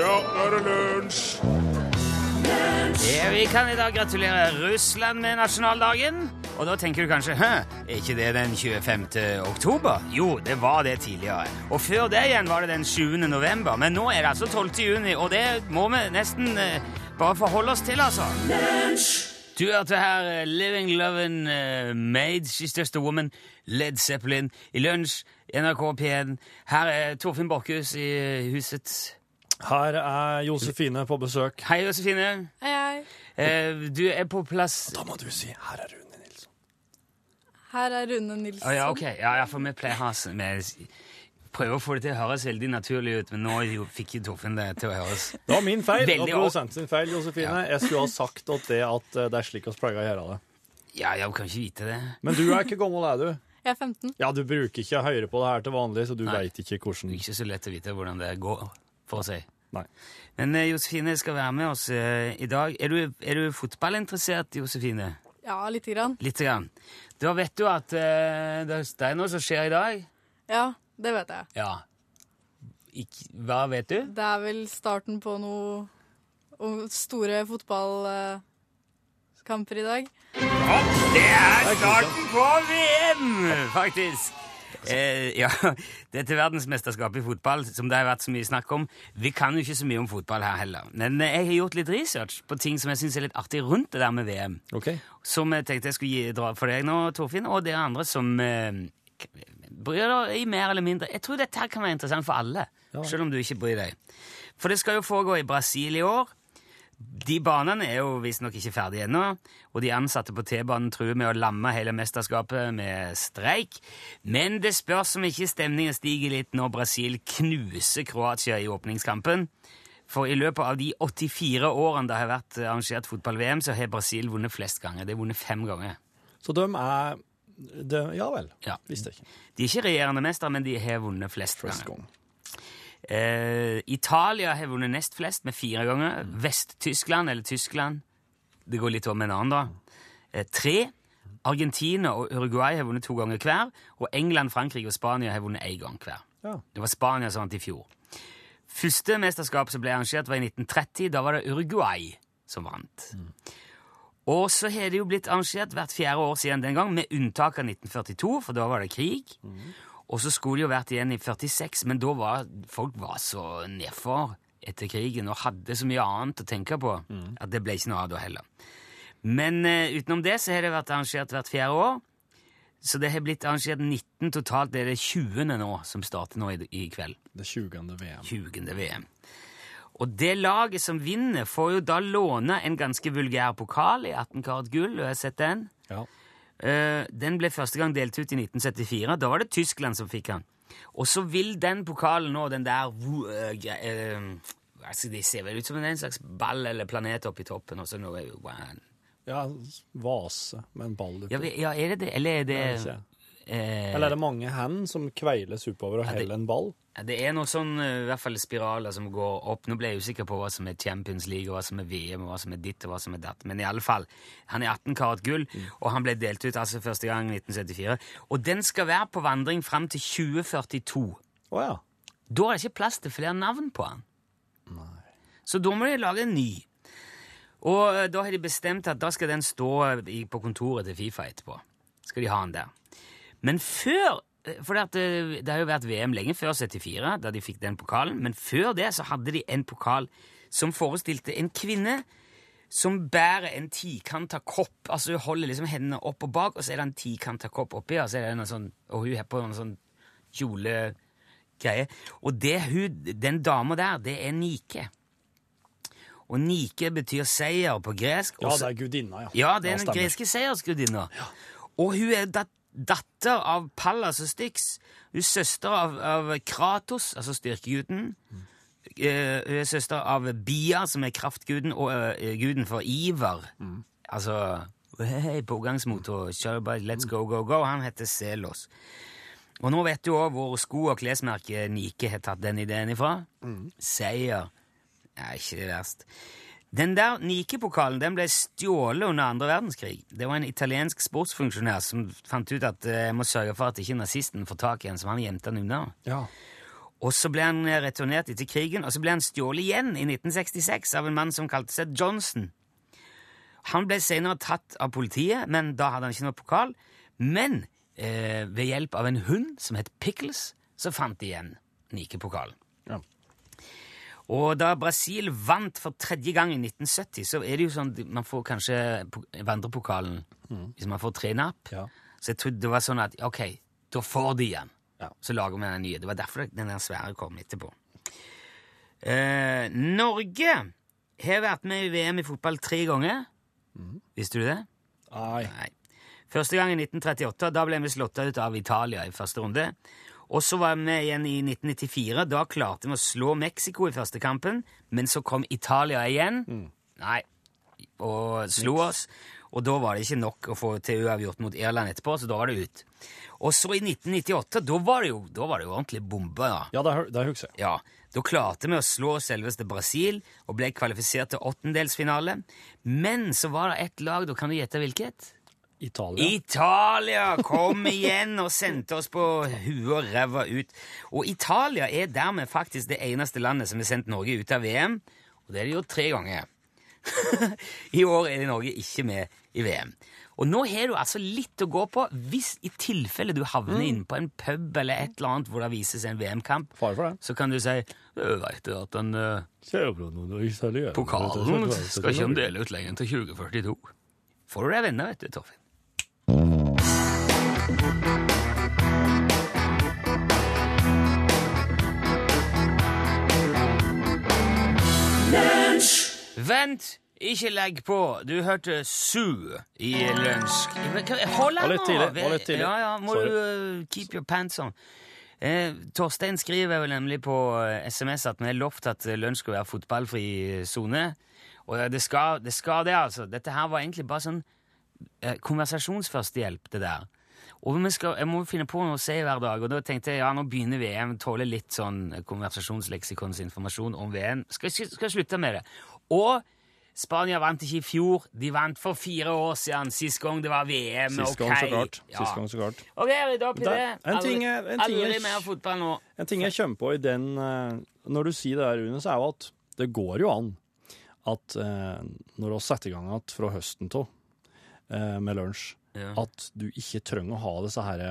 Ja, nå er det lunsj! Ja, vi kan i dag gratulere Russland med nasjonaldagen. Og da tenker du kanskje Hæ, er ikke det den 25. oktober? Jo, det var det tidligere. Og før det igjen var det den 7. november. Men nå er det altså 12. juni, og det må vi nesten eh, bare forholde oss til, altså. Du hørte her uh, Living Lovin' uh, Made, She's Just a Woman, Led Zeppelin, i lunsj, NRK P1. Her er Torfinn Borchhus i eh, huset. Her er Josefine på besøk. Hei, Josefine. Hei, hei. Eh, du er på plass Da må du si 'her er Rune Nilsson'. Her er Rune Nilsson. Å ja, ok. Ja, ja, for vi pleier å ha vi prøver å få det til å høres veldig naturlig ut, men nå jo, fikk jo Torfinn det til å høres Det var min feil. Veldig og produsenten sin feil, Josefine. Jeg skulle ha sagt at det, at eh, det er slik vi pleier å gjøre det. Ja, jeg kan ikke vite det. Men du er ikke gammel, er du? Jeg er 15. Ja, du bruker ikke å høre på det her til vanlig, så du veit ikke Det hvordan er ikke så lett å vite hvordan det går, for å si. Nei. Men eh, Josefine skal være med oss eh, i dag. Er du, er du fotballinteressert, Josefine? Ja, lite grann. Litt grann. Da vet du at eh, det det er noe som skjer i dag? Ja, det vet jeg. Ja. Ik hva vet du? Det er vel starten på noe store fotballkamper i dag. Det er starten på VM, faktisk! Eh, ja, Dette verdensmesterskapet i fotball, som det har vært så mye snakk om Vi kan jo ikke så mye om fotball her heller. Men eh, jeg har gjort litt research på ting som jeg syns er litt artig rundt det der med VM. Okay. Som jeg tenkte jeg skulle gi, dra for deg nå, Torfinn, og dere andre som eh, bryr dere i mer eller mindre. Jeg tror dette kan være interessant for alle, selv om du ikke bryr deg. For det skal jo foregå i Brasil i år. De banene er jo visstnok ikke ferdige ennå, og de ansatte på T-banen truer med å lamme hele mesterskapet med streik. Men det spørs om ikke stemningen stiger litt når Brasil knuser Kroatia i åpningskampen. For i løpet av de 84 årene det har vært arrangert fotball-VM, så har Brasil vunnet flest ganger. Det er vunnet fem ganger. Så de er de, Ja vel. Ja. Visste jeg ikke. De er ikke regjerende mestere, men de har vunnet flest flest ganger. gang. Eh, Italia har vunnet nest flest med fire ganger. Vest-Tyskland, eller Tyskland Det går litt om en annen, da. Eh, tre. Argentina og Uruguay har vunnet to ganger hver. Og England, Frankrike og Spania har vunnet én gang hver. Ja. Det var Spania som vant i fjor. Første mesterskap som ble arrangert, var i 1930. Da var det Uruguay som vant. Og så har det jo blitt arrangert hvert fjerde år siden den gang, med unntak av 1942, for da var det krig. Og så skulle det jo vært igjen i 46, men da var folk var så nedfor etter krigen og hadde så mye annet å tenke på at det ble ikke noe av da heller. Men uh, utenom det så har det vært arrangert hvert fjerde år. Så det har blitt arrangert 19 totalt. Det er det 20. nå som starter nå i, i kveld. Det 20. VM. 20. VM. Og det laget som vinner, får jo da låne en ganske vulgær pokal i 18 karat gull. Jeg har sett den. Ja. Eh, den ble første gang delt ut i 1974. Da var det Tyskland som fikk den. Og så vil den pokalen nå, den der eh, eh, altså, Det ser vel ut som en slags ball eller planet oppi toppen. Og så noe, wow. ja, vase med en ball ja, uti. vi- ja, er det det? Eller er det det ikke. Eh, Eller er det mange hender som kveiles oppover og heller en ball? Ja, Det er noen sånn, eh, i hvert fall spiraler som går opp. Nå ble jeg usikker på hva som er Champions League, og hva som er VM, og hva som er ditt, og hva som er datt. Men i alle fall, han er 18 karat gull, og han ble delt ut altså første gang i 1974. Og den skal være på vandring fram til 2042. Oh, ja. Da er det ikke plass til flere navn på han. Så da må de lage en ny. Og eh, da har de bestemt at da skal den stå på kontoret til Fifa etterpå. Skal de ha den der. Men før For det, at det, har jo vært VM lenge før 74, da de fikk den pokalen. Men før det så hadde de en pokal som forestilte en kvinne som bærer en tikanta kopp. Altså hun holder liksom hendene opp og bak, og så er det en tikanta kopp oppi, og så er det en sånn, og hun har på en sånn kjolegreie. Og det hun, den dama der, det er Nike. Og Nike betyr seier på gresk. Ja, og det er gudinna, ja. ja, det er den greske seiersgudinna. Og hun er dat datter av Pallas og Styx. Hun er søster av, av Kratos, altså styrkeguden. Eh, hun er søster av Bia, som er kraftguden, og eh, guden for iver. Altså hey, pågangsmotor, kjør bare, let's go, go, go. Han heter Selos. Og nå vet du òg hvor sko- og klesmerket Nike har tatt den ideen ifra. Seier. er ikke det verst. Den der Nike-pokalen den ble stjålet under andre verdenskrig. Det var en italiensk sportsfunksjonær som fant ut at eh, jeg må sørge for at ikke nazisten får tak i den, så han gjemte den unna. Ja. Og så ble han returnert etter krigen, og så ble han stjålet igjen i 1966 av en mann som kalte seg Johnson. Han ble senere tatt av politiet, men da hadde han ikke noe pokal. Men eh, ved hjelp av en hund som het Pickles, så fant de igjen Nike-pokalen. Og da Brasil vant for tredje gang i 1970, så er det jo sånn man får kanskje vandrepokalen vandrepokalen hvis man får tre napp. Ja. Så jeg trodde det var sånn at ok, da får de igjen. Ja. Så lager vi den nye. Det var derfor den svære kom etterpå. Eh, Norge har vært med i VM i fotball tre ganger. Visste du det? Nei. Nei. Første gang i 1938. Da ble vi slått ut av Italia i første runde. Og så var vi med igjen i 1994. Da klarte vi å slå Mexico i første kampen, men så kom Italia igjen. Nei. Og slo oss. Og da var det ikke nok å få til uavgjort mot Irland etterpå, så da var det ut. Og så i 1998, da var det jo, var det jo ordentlig bombe, da. Ja, det, det husker jeg. Ja, da klarte vi å slå selveste Brasil og ble kvalifisert til åttendelsfinale. Men så var det ett lag, da kan du gjette hvilket? Italia. Italia kom igjen og sendte oss på huet og ræva ut. Og Italia er dermed faktisk det eneste landet som har sendt Norge ut av VM, og det er de gjort tre ganger. I år er Norge ikke med i VM. Og nå har du altså litt å gå på hvis i tilfelle du havner inne på en pub eller et eller annet hvor det vises en VM-kamp. Det. Så kan du si Du du at den uh, pokalen skal ikke de dele ut lenger enn til 2042. Får du deg venner, vet du, Torfinn. Vent, ikke legg på. Du hørte Sue i lunsj. Hold deg nå! litt tidlig, litt tidlig. Ja, ja, må Sorry. du uh, keep your pants on. Eh, Torstein skriver vel nemlig på eh, SMS at vi har lovt at eh, lunsj skal være fotballfri sone. Og eh, det skal, det skal det, altså. Dette her var egentlig bare sånn eh, konversasjonsførstehjelp, det der. Og vi skal, jeg må finne på noe å si hver dag, og da tenkte jeg ja, nå begynner VM, tåler litt sånn konversasjonsleksikonsinformasjon om VM. Skal, skal, slutte med det. Og Spania vant ikke i fjor, de vant for fire år siden, sist gang det var VM. Sist gang, okay. så klart. Ja. Sist gang, så klart. Ok, rydde opp i Der- det. en ting er- en ting er- aldri mer fotball nå. En ting jeg kommer på i den eh, Når du sier det der, Rune, så er jo at det går jo an at eh, når vi setter i gang igjen fra høsten av med lunsj, Ja. at du ikke trenger å ha disse her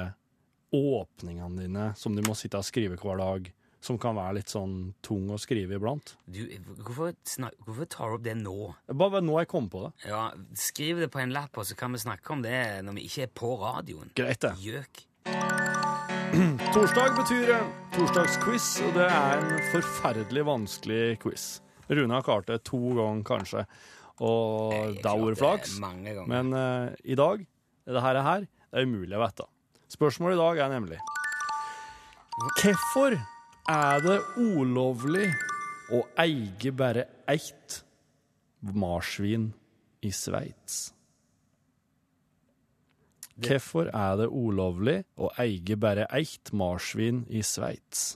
åpningene dine som du må sitte og skrive hver dag, som kan være litt sånn tung å skrive iblant. Du, hvorfor, snak, hvorfor tar du opp det nå? Bare nå jeg kom på det. Ja, Skriv det på en lapp, og så kan vi snakke om det når vi ikke er på radioen. Greit, det. Gjøk. Torsdag betyr eh, torsdagsquiz, og det er en forferdelig vanskelig quiz. Rune har klart det to ganger, kanskje, og er ganger. Men uh, i dag, det her, her, det er umulig å vite. Spørsmålet i dag er nemlig Hvorfor er det ulovlig å eie bare ett marsvin i Sveits? Hvorfor er det ulovlig å eie bare ett marsvin i Sveits?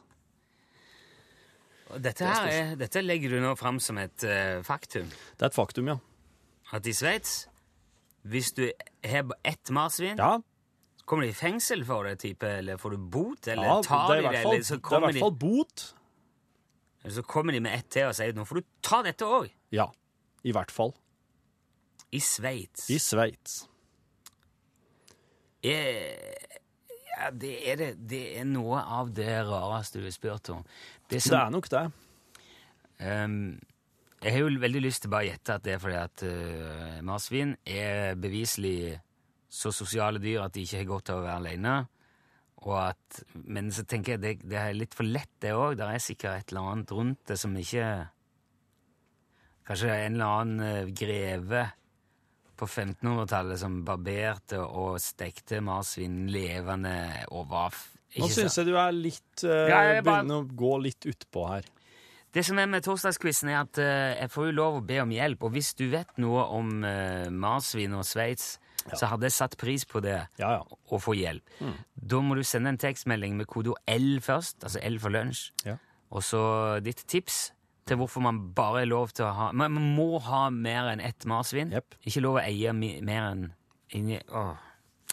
Dette, er, dette legger du nå fram som et uh, faktum. Det er et faktum, ja. At i Sveits, hvis du har ett marsvin, Ja, kommer de i fengsel for det, type, eller får du bot, eller ja tar det er i de hvert fall, eller så det er i hvert fall bot. eller så kommer de med ett til og sier nå får du ta dette òg. Ja, i hvert fall. I Sveits. I Sveits. Eh, Ja, det er, det, det er noe av det rareste du har spurt om. Det Det er nok det. Um, jeg har jo veldig lyst til bare å gjette at det er fordi at uh, marsvin er beviselig så sosiale dyr at de ikke har godt av å være alene. Og at, men så tenker jeg det, det er litt for lett, det òg. Det er sikkert et eller annet rundt det som ikke Kanskje det er en eller annen eh, greve på 1500-tallet som barberte og stekte marsvin levende og var Nå syns jeg du er litt uh, Ja, bare- Begynner å gå litt utpå her. Det som er med torsdagsquizen, er at uh, jeg får jo lov å be om hjelp. Og hvis du vet noe om uh, marsvin og Sveits, så hadde jeg satt pris på det Ja, ja. å få hjelp. Da må du sende en tekstmelding med kodeord L først, altså L for lunsj, Ja. og så ditt tips til hvorfor man bare er lov til å ha Man man må ha mer enn ett marsvin. Yep. Ikke lov å eie mi- mer enn inni Åh.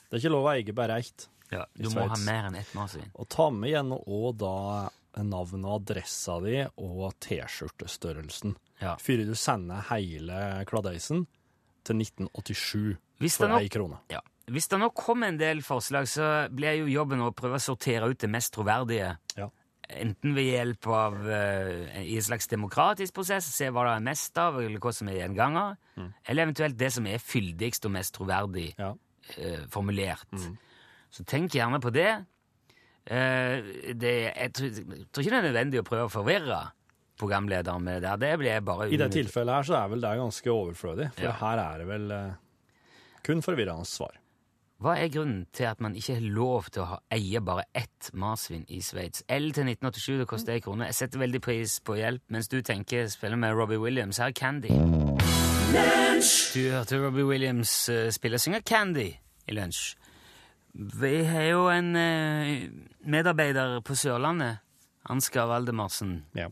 Det er ikke lov å eie bare ett. Ja, I du må ha Sveits. mer enn ett marsvin. Og ta med igjen òg da navnet og adressa di og T-skjortestørrelsen. Ja. Før du sender hele kladeisen til 1987 Hvis det for nå- ei krone. Ja. Hvis det nå kommer en del forslag, så blir jo jobben å prøve å sortere ut det mest troverdige. Ja. Enten ved hjelp av uh, i en slags demokratisk prosess, se hva det er mest av, eller hva som er gjenganger, eller eventuelt det som er fyldigst og mest troverdig Ja. uh, formulert. Så tenk gjerne på det. Uh, det jeg, tror, jeg tror ikke det er nødvendig å prøve å forvirre programlederen med det der. Det blir bare I det tilfellet her så er vel det ganske overflødig, for Ja. her er det vel kun forvirrende svar. Hva er grunnen til at man ikke har lov til å ha, eie bare ett marsvin i Sveits? L til 1987, det koster ei krone. Jeg setter veldig pris på hjelp, mens du tenker spiller med Robbie Williams. Her er Candy. Du hørte Robbie Williams uh, spille og synge Candy i lunsj. Vi har jo en uh, medarbeider på Sørlandet, Ansgar Valdemarsen, Ja.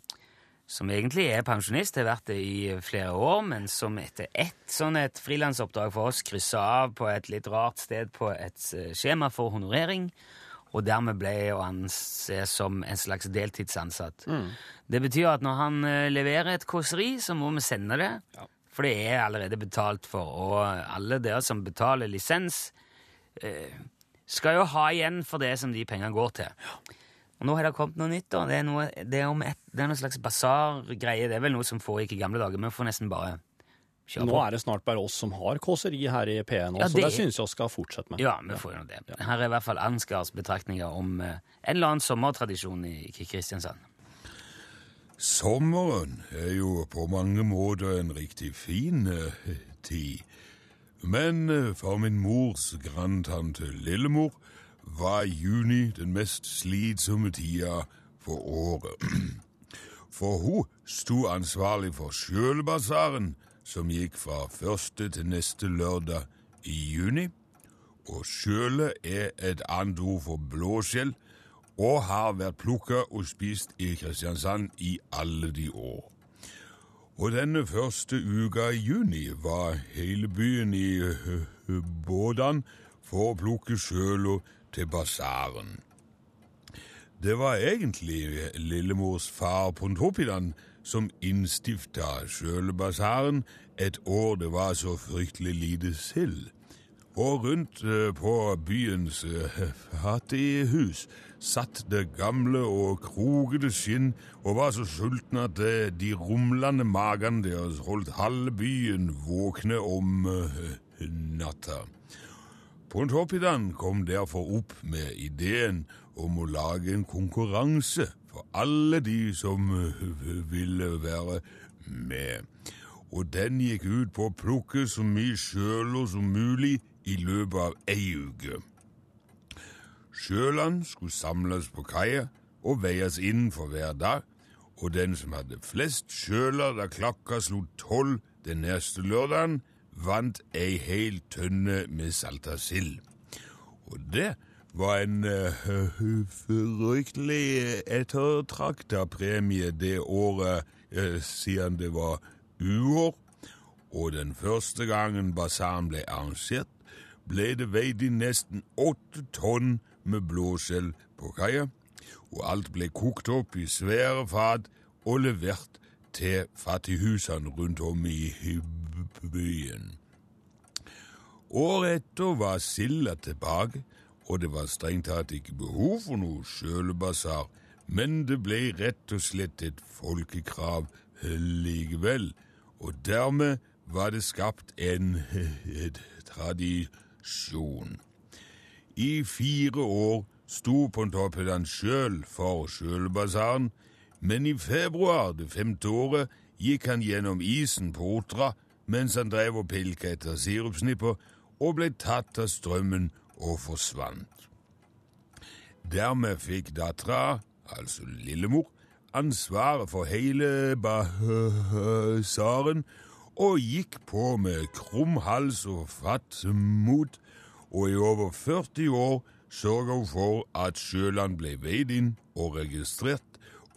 Som egentlig er pensjonist, har vært det i flere år, men som etter ett sånn et frilansoppdrag for oss kryssa av på et litt rart sted på et eh, skjema for honorering, og dermed ble å anse som en slags deltidsansatt. Det betyr at når han eh, leverer et kåseri, så må vi sende det, for det er allerede betalt for, og alle dere som betaler lisens, eh, skal jo ha igjen for det som de pengene går til. Og nå har det kommet noe nytt. da. Det er, noe, det er, om et, det er noe slags basargreie. Det er vel noe som foregikk i gamle dager. Men vi får nesten bare kjøre på. Nå er det snart bare oss som har kåseri her i P1 Ja, så det det syns jeg vi skal fortsette med. Ja, vi får jo det. Her er i hvert fall Ansgars betraktninger om eh, en eller annen sommertradisjon i Kristiansand. Sommeren er jo på mange måter en riktig fin eh, tid. Men eh, for min mors grandtante Lillemor var juni den mest slitsomme tida for året. For hun sto ansvarlig for sjølbasaren, som gikk fra første til neste lørdag i juni. Og sjøle er et annet ord for blåskjell, og har vært plukka og spist i Kristiansand i alle de år. Og denne første uka i juni var hele byen i bådan for å plukke sjøla til basaren. Det var egentlig lillemors far Pontoppidan som innstifta sjølebasaren et år det var så fryktelig lite sild. Og rundt eh, på byens fattige fattighus satt det gamle og krokete skinn og var så sultne at eh, de rumlende magene deres holdt halve byen våkne om eh, natta. Pontoppidan kom derfor opp med ideen om å lage en konkurranse for alle de som ville være med. Og den gikk ut på å plukke så mye sjøler som mulig i løpet av ei uke. Sjølene skulle samles på kaia og veies inn for hver dag, og den som hadde flest sjøler da klokka slo tolv den neste lørdagen, vant ei hel tønne med salta sild. Og det var en uh, fryktelig ettertrakta premie det året uh, siden det var uår. Og den første gangen basaren ble arrangert, ble det veid inn nesten åtte tonn med blåskjell på kaia, og alt ble kokt opp i svære fat og levert til fattighusene rundt om i byen. Året etter var silda tilbake, og det var strengt tatt ikke behov for noe sjølbasar, men det ble rett og slett et folkekrav likevel, og dermed var det skapt en tradisjon. I fire år sto Pontoppidan sjøl for sjølbasaren, men i februar det femte året gikk han gjennom isen på Otra mens han drev og pilka etter sirupsnipper, og ble tatt av strømmen og forsvant. Dermed fikk dattera, altså lillemor, ansvaret for hele basaren og gikk på med krum hals og fatt mot, og i over 40 år sørga hun for at Sjøland ble veid inn og registrert,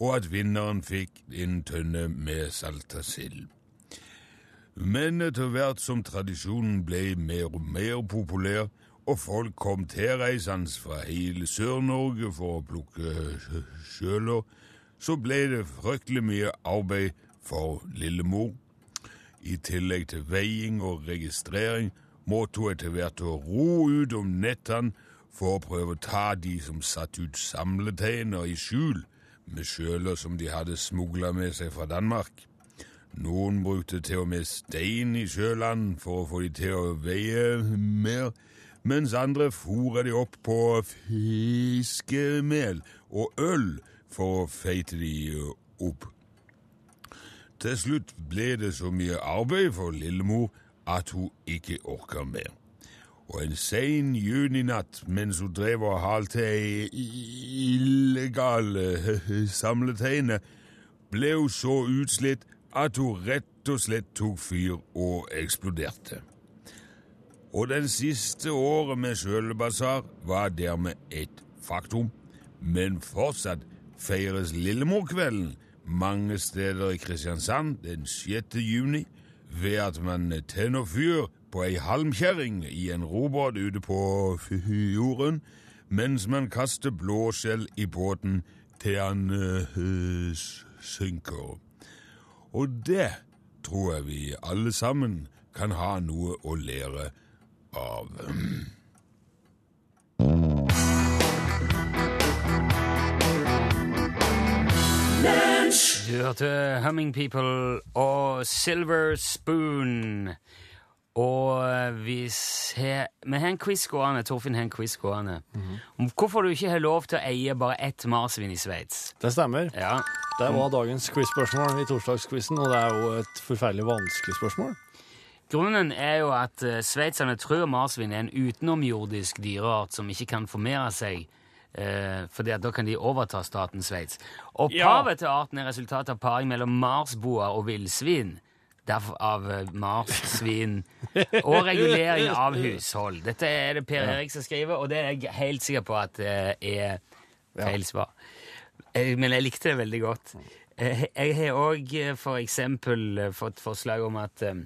og at vinneren fikk en tønne med salta sild. Men etter hvert som tradisjonen ble mer og mer populær, og folk kom tilreisende fra hele Sør-Norge for å plukke sjøler, så ble det fryktelig mye arbeid for lillemor. I tillegg til veiing og registrering måtte hun etter hvert ro ut om nettene for å prøve å ta de som satt ut samleteiner i skjul, med sjøler som de hadde smugla med seg fra Danmark. Noen brukte til og med stein i sjøland for å få de til å veie mer, mens andre fôra de opp på fiskemel og øl for å feite de opp. Til slutt ble det så mye arbeid for lillemor at hun ikke orka mer. Og en sein juninatt mens hun drev og halte ei illegal samleteine, ble hun så utslitt at hun rett og slett tok fyr og eksploderte. Og den siste året med sjølbasar var dermed et faktum, men fortsatt feires Lillemorkvelden mange steder i Kristiansand den 6. juni ved at man tenner fyr på ei halmkjerring i en robåt ute på fjorden, mens man kaster blåskjell i båten til han øh, synker. Og det tror jeg vi alle sammen kan ha noe å lære av. Du hørte Humming People og Silver Spoon. Og he, vi har en quiz gående, Torfinn har en quiz gående, om hvorfor du ikke har lov til å eie bare ett marsvin i Sveits. Det stemmer. Ja. Det var dagens quiz-spørsmål i torsdagsquizen, og det er jo et forferdelig vanskelig spørsmål. Grunnen er jo at uh, sveitserne tror marsvin er en utenomjordisk dyreart som ikke kan formere seg, Eh, fordi at da kan de overta staten Sveits. Opphavet til arten er resultatet av paring mellom marsboer og villsvin. Av Mars, svin og regulering av hushold. Dette er det Per Erik som skriver, og det er jeg helt sikker på at det er feil svar. Eh, Men jeg likte det veldig godt. Eh, Jeg har òg eh, fått forslag om at eh,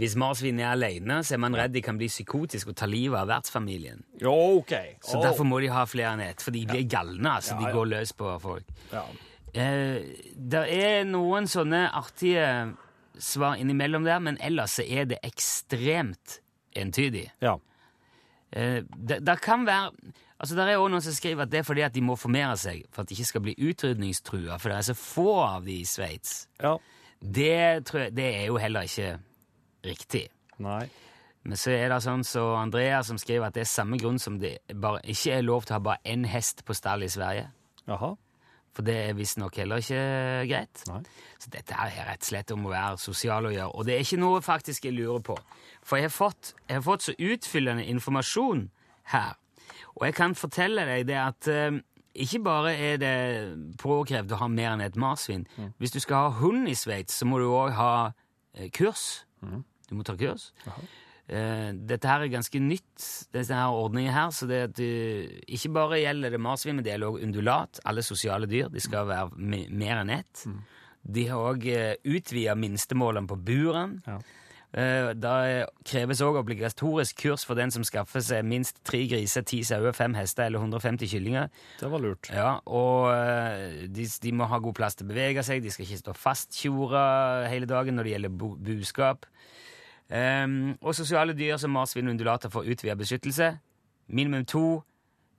hvis marsvin er alene, så er man redd de kan bli psykotiske og ta livet av vertsfamilien. Jo, ok. Så derfor må de ha flere enn ett, for de blir galne. altså. Ja, De går løs på folk. Ja. Eh, det er noen sånne artige svar innimellom der, men ellers så er det ekstremt entydig. ja. Eh, det, det kan være Altså, Det er også noen som skriver at det er fordi at de må formere seg for at de ikke skal bli utrydningstrua, for det er så få av de i Sveits. Ja. Det, tror jeg- det er jo heller ikke riktig. Nei. Men så er det sånn så Andrea som skriver at det er samme grunn som det bare ikke er lov til å ha bare én hest på stall i Sverige. Jaha. For det er visstnok heller ikke greit. Nei. Så dette er rett og slett om å være sosial å gjøre. Og det er ikke noe faktisk jeg lurer på. For jeg har fått, jeg har fått så utfyllende informasjon her. Og jeg kan fortelle deg det at eh, ikke bare er det påkrevd å ha mer enn et marsvin. Hvis du skal ha hund i Sveits, så må du òg ha eh, kurs. Du må ta kurs. Eh, dette her er ganske nytt, denne her ordningen her, så det at du, ikke bare gjelder det marsvin, men det gjelder også undulat. Alle sosiale dyr. De skal være mer enn ett. De har òg uh, utvida minstemålene på buren. Ja. Eh, Da kreves òg obligatorisk kurs for den som skaffer seg minst tre griser, ti sauer, fem hester eller 150 kyllinger. Det var lurt. Ja, og eh, de, de må ha god plass til å bevege seg, de skal ikke stå fasttjora hele dagen når det gjelder bu buskap. Ehm, og sosiale dyr som marsvin og undulater får utvida beskyttelse. Minimum to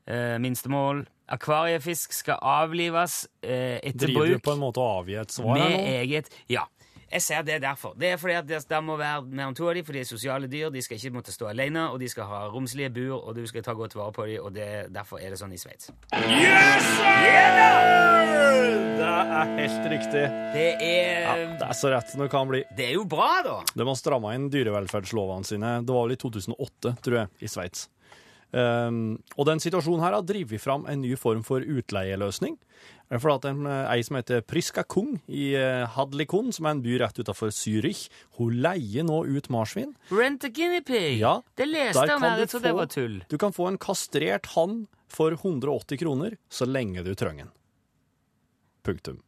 Uh, minstemål. Akvariefisk skal avlives uh, etter Driver du bruk på en måte å avgi et svar her nå? eget Ja. Jeg ser det derfor. Det er fordi at det, det må være mer enn to av dem, for de er sosiale dyr. De skal ikke måtte stå alene, og de skal ha romslige bur, og du skal ta godt vare på dem, og det, derfor er det sånn i Sveits. Yes! Det er helt riktig. Det er Ja, det er så rett som det kan bli. Det er jo bra, da! De har stramma inn dyrevelferdslovene sine. Det var vel i 2008, tror jeg, i Sveits. Um, og den situasjonen her har drevet fram en ny form for utleieløsning. Det er at en, eh, ei som heter Priska Kung i uh, Hadlikon, som er en by rett utenfor Zürich, hun leier nå ut marsvin. Rent a guinea pig! Ja, det leste jeg om her. trodde det var tull. Du kan få en kastrert hann for 180 kroner så lenge du trenger den. Punktum.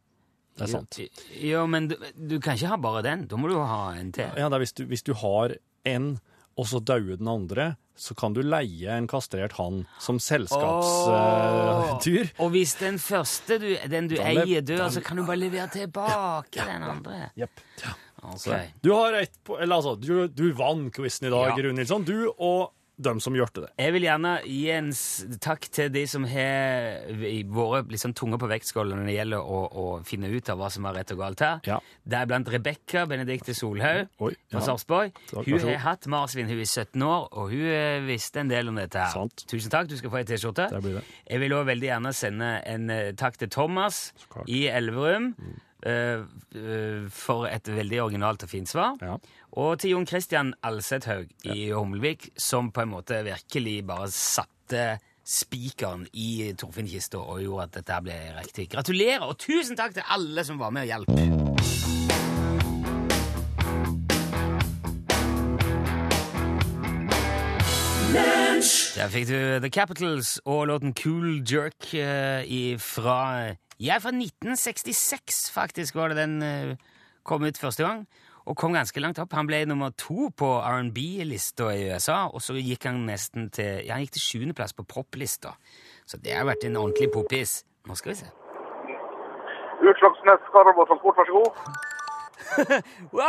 Det er sant. Jo, men du, du kan ikke ha bare den. Da må du ha en til. Ja, hvis du, hvis du har en, og så dauer den andre, så kan du leie en kastrert hann som selskapsdyr. Oh, uh, Og hvis den første, du, den du den eier, dør, så kan du bare levere tilbake den andre. Yep. Ja. Okay. Du har ett på Eller altså, du, du vant quizen i dag, Ja. Rune Nilsson. Du og dem som gjorde det. Jeg vil gjerne gi en takk til de som har vært liksom tunge på vektskålen når det gjelder å, å finne ut av hva som er rett og galt her. Ja. Deriblant Rebekka Benedikte Solhaug fra ja. Sarpsborg. Hun har hatt marsvin hun i 17 år, og hun eh, visste en del om dette. her. Sant. Tusen takk, du skal få ei T-skjorte. Jeg vil òg veldig gjerne sende en eh, takk til Thomas i Elverum Mm. Uh, uh, for et veldig originalt og fint svar. Ja. Og til Jon Christian Alsethaug i Humlevik, som på en måte virkelig bare satte spikeren i Torfinn-kista og gjorde at dette ble riktig. Gratulerer, og tusen takk til alle som var med og hjalp. Der fikk du The Capitals og låten Cool Jerk eh, fra Ja, fra 1966, faktisk, var det den eh, kom ut første gang. Og kom ganske langt opp. Han ble nummer to på R&B-lista i USA, og så gikk han nesten til Ja, han gikk til sjuendeplass på poplista. Så det har vært en ordentlig poppis. Nå skal vi se. Utslagsnes Karabo Transport, vær så god.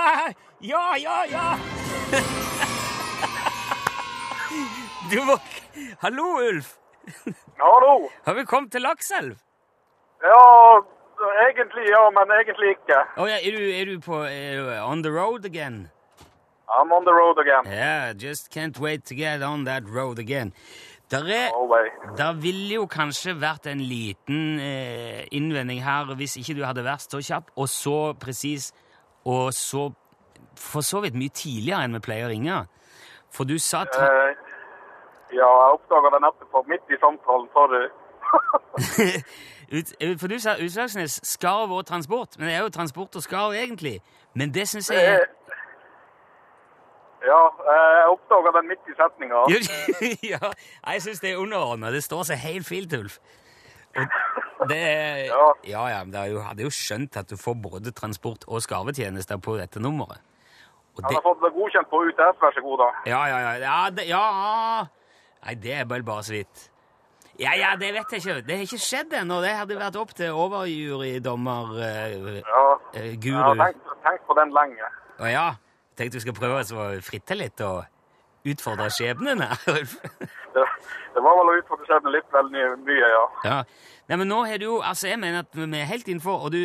Ja, ja, ja! Du må Hallo, Ulf! Hallo. Har vi kommet til Lakselv? Ja, egentlig ja, men egentlig ikke. Oh, ja, er du, er du på er du on the road again? I'm on the road again. Yeah, just can't wait to get on that road again. Der, er, der ville jo kanskje vært en liten eh, innvending her hvis ikke du hadde vært så kjapp og så presis og så for så vidt mye tidligere enn vi pleier å ringe. For du sa Eh, ja, jeg oppdaga den etterpå, midt i samtalen. Sorry. ut, eh, For du sa Utslagsnes skarv og transport, men det er jo transport og skarv egentlig. Men det syns jeg er ja, eh, jeg oppdaga den midt i setninga. ja, jeg syns det er underordna. Det står seg helt fint, Ulf. Det Ja. ja, ja, men er hadde jo skjønt at du får både transport og skarvetjenester på dette nummeret. Og det... Jeg har fått det godkjent på UTS, vær så god, da. ja, ja, ja, ja, det, ja Nei, det er vel bare så vidt. Ja, ja, det vet jeg ikke. Det har ikke skjedd ennå. Det hadde vært opp til overjurydommer uh, Ja, uh, Guru. Ja, tenk, tenk, på den lenge. Å ja. Tenkte du skal prøve å fritte litt og utfordre skjebnen her. Det, det var vel å utfordre skjebnen litt vel mye, ja. Ja. Nei, men nå har du jo Altså, jeg mener at vi er helt innenfor, og du,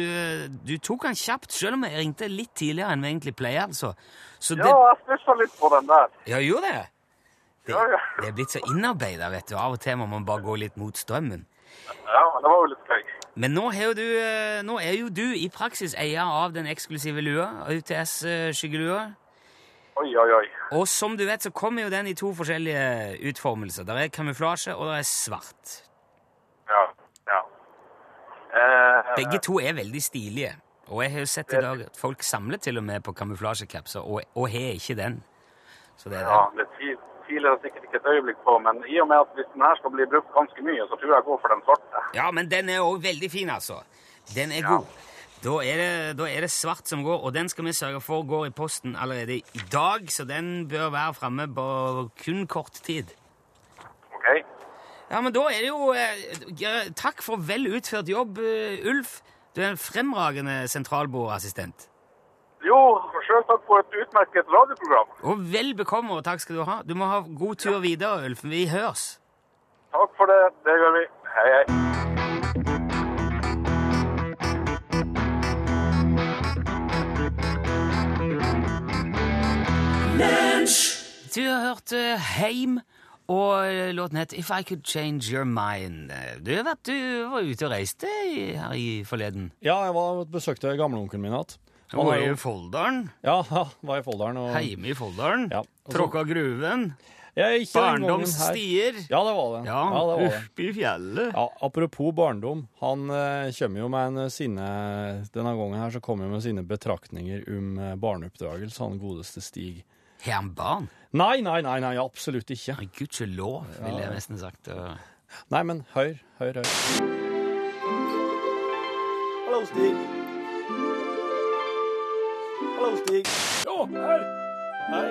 du tok den kjapt, selv om jeg ringte litt tidligere enn vi egentlig pleier, altså. Så det Ja, jeg stussa litt på den der. Ja, gjorde det? Det, Ja, ja. det er blitt så innarbeida, vet du. Av og til må man bare gå litt mot strømmen. Ja, det var jo litt gøy. Men nå, er, du, eh, nå er jo du i praksis eier av den eksklusive lua, UTS-skyggelua. Oi, oi, oi. Og som du vet, så kommer jo den i to forskjellige utformelser. Der er kamuflasje, og der er svart. Ja, ja. Eh, Begge to er veldig stilige. Og jeg har jo sett i dag at folk samler til og med på kamuflasjekapser, og, og har ikke den. Så det er Ja, det. er tvi- tviler sikkert ikke et øyeblikk på, men i og med at hvis den her skal bli brukt ganske mye, så tror jeg jeg går for den svarte. Ja, men den er òg veldig fin, altså. Den er god. Da er, det, da er det svart som går, og den skal vi sørge for går i posten allerede i dag, så den bør være framme på kun kort tid. Ok? Ja, men da er det jo eh, Takk for vel utført jobb, eh, Ulf. Du er en fremragende sentralbordassistent. Jo, selv takk for et utmerket radioprogram. Og vel bekomme, og takk skal du ha. Du må ha god tur videre, Ulf. Vi høres. Takk for det, det gjør vi. Hei, hei. Du har hørt eh, Heim, og eh, låten het If I Could Change Your Mind. Du, vet, du var ute og reiste i- her i forleden. Ja, jeg var besøkte gamleonkelen min igjen. Han var i Folldalen. Ja, var i Folldalen. Og... Heime i Folldalen. Ja, så- Tråkka gruven. Barndomsstier. Ja, det var det. Ja, Ja, det var det. oppe i fjellet. Ja, apropos barndom. Han eh, kommer jo med en sine Denne gangen her så kommer han med sine betraktninger om eh, barneoppdragelse, han godeste Stig. Har han barn? Nei, nei, nei, nei, absolutt ikke. Nei, Gudskjelov, ville jeg nesten sagt. og- Nei, men hør, hør, hør. Hallo, Stig. Hallo, Stig. Jo, her. Hei.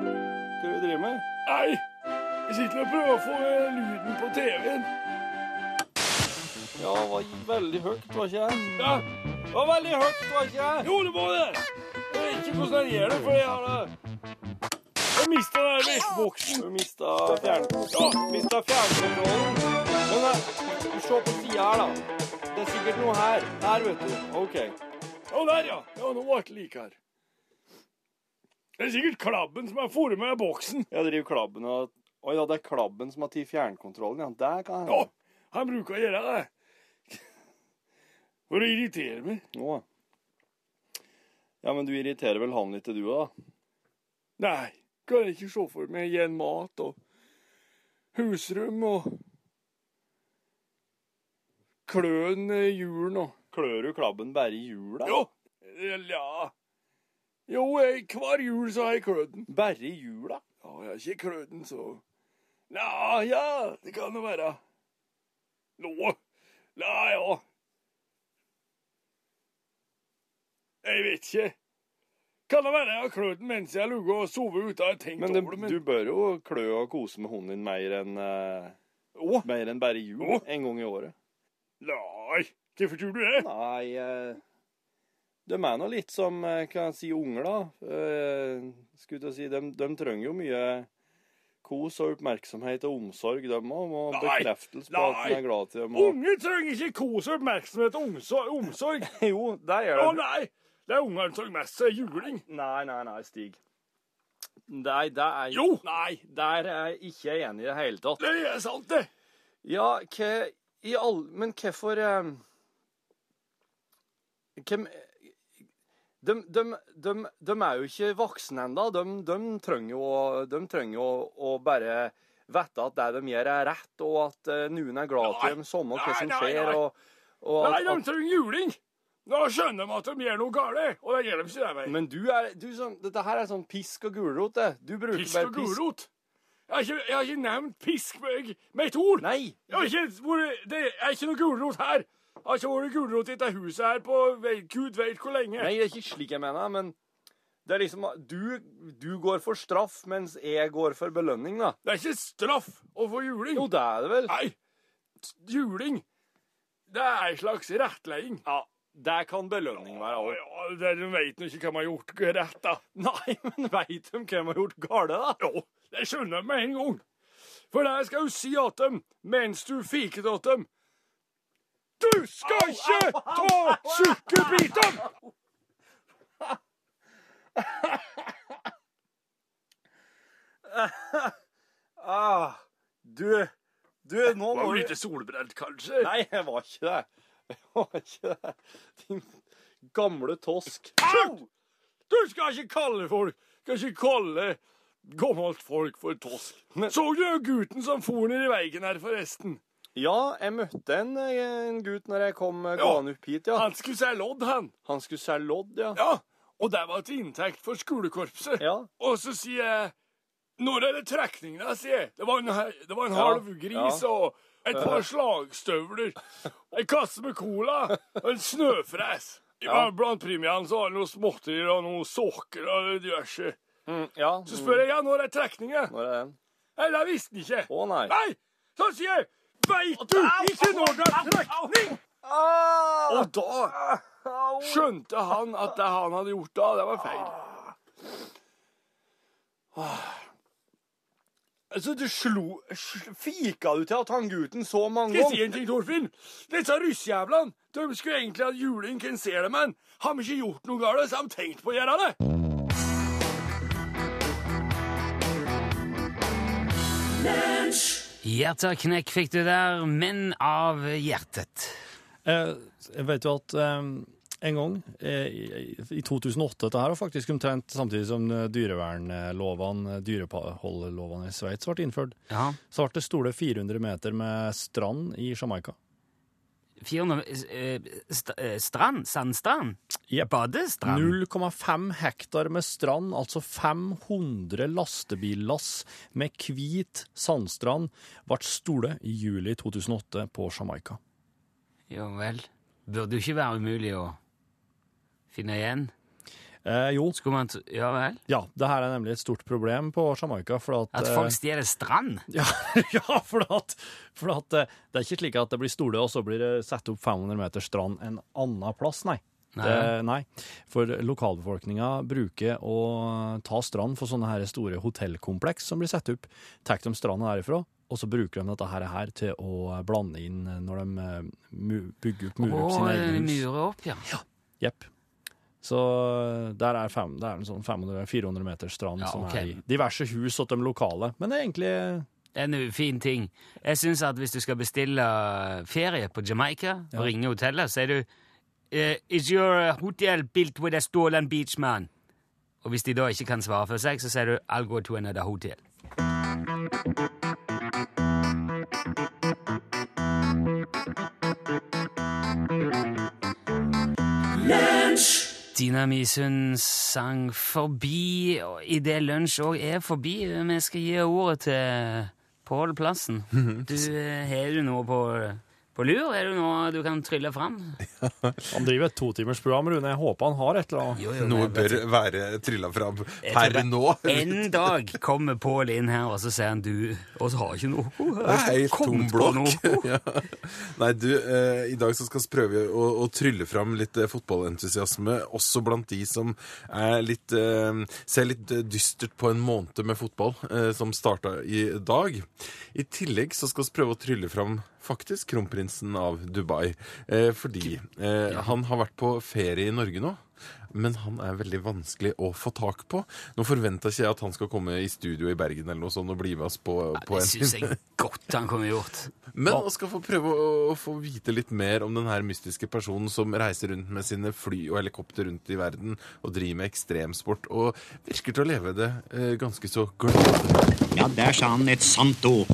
Hva er det du driver med? Nei, Jeg sitter og prøver å få eh, lyden på TV-en. Ja, det var veldig høyt, var ikke jeg? Ja, Det var veldig høyt, var ikke jeg? jo, det var det. Jeg vet ikke hvordan jeg gjør det, for jeg har det. Jeg mistet den vestboksen. Du mista fjernkontrollen. Ja, mista fjernkontrollen. Men eh, se på sida her, da. Det er sikkert noe her. Her, vet du. OK. Å, der, ja. Ja, nå ble det like her. Det er sikkert klabben som har fôret meg i boksen. Jeg driver klabben og Oi ja, det er klabben som har tatt fjernkontrollen, ja. Der kan Ja, han bruker å gjøre det. For å irritere meg. Nå. Ja, men du irriterer vel han litt, du òg, da? Nei, kan jeg ikke se for meg igjen mat og husrom og kløn hjulene, og Klør du klabben bare i jula? Jo, ja. Jo, jeg, hver jul så har jeg klødd den. Bare i jula? Ja, jeg har ikke klødd den, så Ja, ja, det kan jo være. Nå Ja, ja. Jeg vet ikke. Kan det være jeg har klødd den mens jeg har ligget og sovet ute og tenkt Men det, over det? du bør jo klø og kose med hunden din mer enn uh, mer enn bare i jul. Å. En gang i året. nei, hvorfor tror du det? Nei eh, De er nå litt som eh, kan jeg si, unger, da. Eh, skulle til å si, de, de trenger jo mye kos og oppmerksomhet og omsorg. De må, Og bekreftelse på at de er glad til dem. Og... Unger trenger ikke kos og oppmerksomhet og omsorg. Jo, det gjør de. Å nei, det er ungene som mest er juling. Nei, nei, nei, Stig. Nei, det er Jo. Nei, der er jeg ikke enig i det hele tatt. Det er sant, det. Ja, hva i all... Men hvorfor eh, Hvem de, de, de, de er jo ikke voksne ennå. De, de trenger jo, de trenger jo å bare vite at det de gjør, er rett, og at eh, noen er glad Nei. til dem, samme hva som skjer. Og, og Nei, de trenger juling. Da skjønner de at de gjør noe galt, og det gjør de ikke men du er du, sånn, Dette her er sånn pisk og gulrot, det. Du bruker Pisk bare og pisk. gulrot. Jeg har, ikke, jeg har ikke nevnt pisk med, med et ord. Nei. Ikke, det er ikke noe gulrot her. Det har ikke vært gulrot i dette huset her på gud vet hvor lenge. Nei, det er ikke slik jeg mener, men det er liksom Du, du går for straff, mens jeg går for belønning, da. Det er ikke straff å få juling. Jo, det er det vel. Nei, juling, det er en slags rettleding. Ja, der kan belønning være òg. Ja, Dere vet nå ikke hva de har gjort rett, da. Nei, men veit de hva de har gjort galt, da? Jo, det skjønner jeg med en gang. For det skal jo si at dem mens du fiker til dem. Du skal ikke ta sukkerbiter! Ah, du Du, nå Var må du du litt solbrent, kanskje? Nei, jeg var ikke det. Jeg var ikke det. Din gamle tosk. Au! Du skal ikke kalle folk Skal ikke kalle gammelt folk for tosk. Så du gutten som for ned i veien her, forresten? Ja, jeg møtte en, en gutt når jeg kom eh, Ja. gående opp hit, ja. Han skulle se lodd, han. Han skulle selge lodd, ja. Ja, og det var til inntekt for skolekorpset. Ja. Og så sier jeg Når er det trekning, da, sier jeg. Det var en, det var en Ja, halv gris og et par slagstøvler, en kasse med cola og en snøfres. Ja. Blant premiene så var det noe småtterier og noen sokker og diverse. Mm, ja. Så spør jeg ja, når er trekninga? Når er den? Nei, det visste han ikke. Å nei. Nei! Så sier jeg Veit du ikke når det er trekning? Og da skjønte han at det han hadde gjort da, det var feil. Altså, du slo Fika du til at han gutten så mange Skal jeg si en ting, Torfinn? Disse russjævlene de skulle egentlig hatt juling, hvem ser det, men har vi ikke gjort noe galt, så har de tenkt på å gjøre det. Hjerteknekk fikk du der, men av hjertet. Eh, jeg vet jo at eh, en gang, eh, i- i 2008, dette her var faktisk omtrent samtidig som eh, dyrevernlovene, dyreholdelovene i Sveits ble innført, Ja. så ble det store 400 meter med strand i Jamaica. 400 eh, st eh, Strand? Sandstrand? Yep. Badestrand? 0,5 hektar med strand, altså 500 lastebillass med hvit sandstrand, ble stolet i juli 2008 på Jamaica. Ja vel. Burde jo ikke være umulig å finne igjen. Eh, jo, Ja vel? ja, det her er nemlig et stort problem på Jamaica, for at At eh, folk stjeler strand? Ja, ja for, at, for at eh, det er ikke slik at det blir stole, og så blir det satt opp 500 meter strand en annen plass, nei. Nei. Det, nei. For lokalbefolkninga bruker å ta strand for sånne her store hotellkompleks som blir satt opp. Tar de stranda derifra, og så bruker de dette her, til å blande inn når de eh, bygger opp, murer opp sine egne hus. opp, ja. Jepp. Så der er, fem, det er en sånn 500-400 meter strand Ja, som er i diverse hus og de lokale. Men det er egentlig En fin ting. Jeg syns at hvis du skal bestille ferie på Jamaica og ringe hotellet, så er du eh, Is your hotel built with a stolen beach man? Og hvis de da ikke kan svare for seg, så sier du I'll go to another hotel. Tina Misund sang forbi, og idet lunsj òg er forbi, vi skal gi ordet til Pål Plassen. Du, eh, har du noe på, på lur? Er det noe du kan trylle fram? Han driver et totimersprogram, Rune. Jeg håper han har et eller annet. Jo, jo, Noe bør være trylla fram per nå. En dag kommer Pål inn her, og så sier han du Og så har ikke noe. Det er helt tom blokk. ja. Nei, du, eh, i dag så skal vi prøve å, å trylle fram litt eh, fotballentusiasme, også blant de som er litt, eh, ser litt eh, dystert på en måned med fotball, eh, som starta i dag. I tillegg så skal vi prøve å trylle fram faktisk kronprinsen av Dubai, eh, fordi eh, han har vært på ferie i Norge nå. Men han er veldig vanskelig å få tak på. Nå forventer ikke jeg at han skal komme i studio i Bergen eller noe sånt og bli med oss på, på Det syns jeg godt han kunne gjort. men han skal få prøve å, å få vite litt mer om den her mystiske personen som reiser rundt med sine fly og helikopter rundt i verden og driver med ekstremsport og virker til å leve det eh, ganske så glad. Ja, der sa han et sant ord.